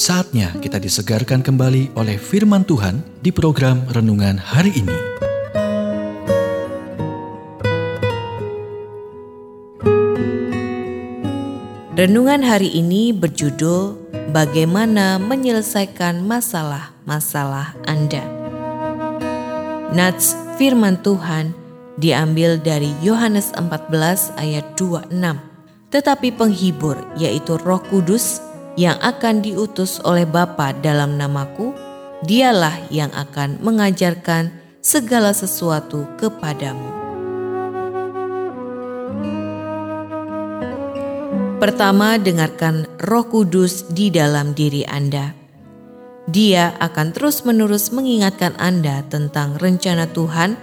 Saatnya kita disegarkan kembali oleh firman Tuhan di program renungan hari ini. Renungan hari ini berjudul Bagaimana Menyelesaikan Masalah-masalah Anda. Nats firman Tuhan diambil dari Yohanes 14 ayat 26. Tetapi penghibur yaitu Roh Kudus yang akan diutus oleh Bapa dalam namaku, dialah yang akan mengajarkan segala sesuatu kepadamu. Pertama, dengarkan Roh Kudus di dalam diri Anda. Dia akan terus-menerus mengingatkan Anda tentang rencana Tuhan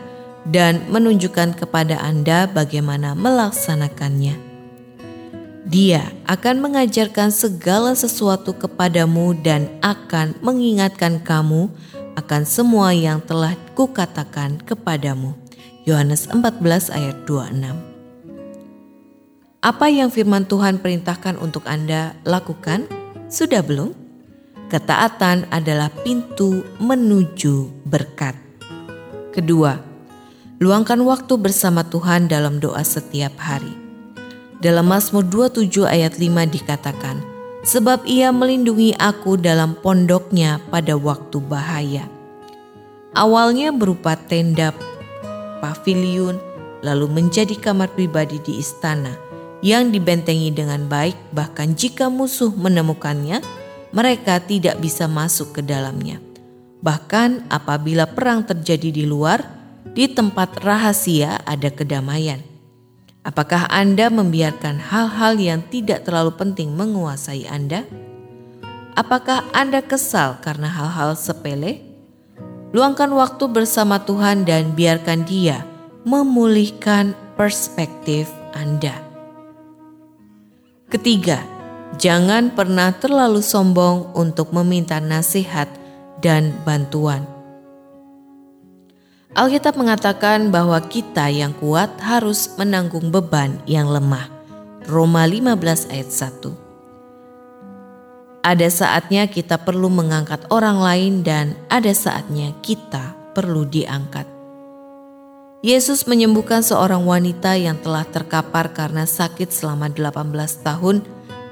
dan menunjukkan kepada Anda bagaimana melaksanakannya. Dia akan mengajarkan segala sesuatu kepadamu dan akan mengingatkan kamu akan semua yang telah kukatakan kepadamu. Yohanes 14 ayat 26 Apa yang firman Tuhan perintahkan untuk Anda lakukan? Sudah belum? Ketaatan adalah pintu menuju berkat. Kedua, luangkan waktu bersama Tuhan dalam doa setiap hari. Dalam Mazmur 27 ayat 5 dikatakan, Sebab ia melindungi aku dalam pondoknya pada waktu bahaya. Awalnya berupa tenda, paviliun, lalu menjadi kamar pribadi di istana yang dibentengi dengan baik bahkan jika musuh menemukannya, mereka tidak bisa masuk ke dalamnya. Bahkan apabila perang terjadi di luar, di tempat rahasia ada kedamaian. Apakah Anda membiarkan hal-hal yang tidak terlalu penting menguasai Anda? Apakah Anda kesal karena hal-hal sepele? Luangkan waktu bersama Tuhan dan biarkan Dia memulihkan perspektif Anda. Ketiga, jangan pernah terlalu sombong untuk meminta nasihat dan bantuan. Alkitab mengatakan bahwa kita yang kuat harus menanggung beban yang lemah. Roma 15 ayat 1. Ada saatnya kita perlu mengangkat orang lain dan ada saatnya kita perlu diangkat. Yesus menyembuhkan seorang wanita yang telah terkapar karena sakit selama 18 tahun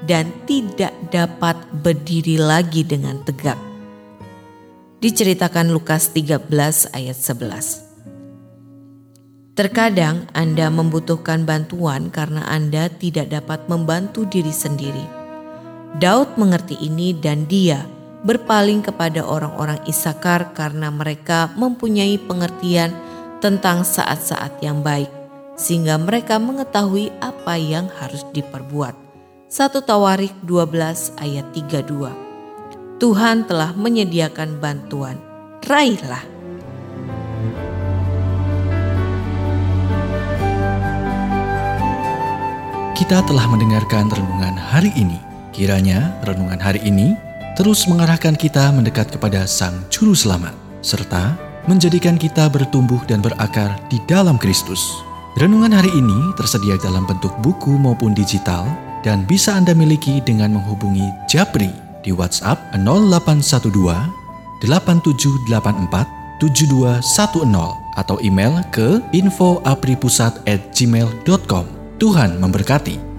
dan tidak dapat berdiri lagi dengan tegak diceritakan Lukas 13 ayat 11. Terkadang Anda membutuhkan bantuan karena Anda tidak dapat membantu diri sendiri. Daud mengerti ini dan dia berpaling kepada orang-orang Isakar karena mereka mempunyai pengertian tentang saat-saat yang baik sehingga mereka mengetahui apa yang harus diperbuat. 1 Tawarik 12 ayat 32 Tuhan telah menyediakan bantuan. Raihlah. Kita telah mendengarkan renungan hari ini. Kiranya renungan hari ini terus mengarahkan kita mendekat kepada Sang Juru Selamat, serta menjadikan kita bertumbuh dan berakar di dalam Kristus. Renungan hari ini tersedia dalam bentuk buku maupun digital dan bisa Anda miliki dengan menghubungi Japri di WhatsApp 0812 8784 7210 atau email ke infoapripusat@gmail.com. Tuhan memberkati.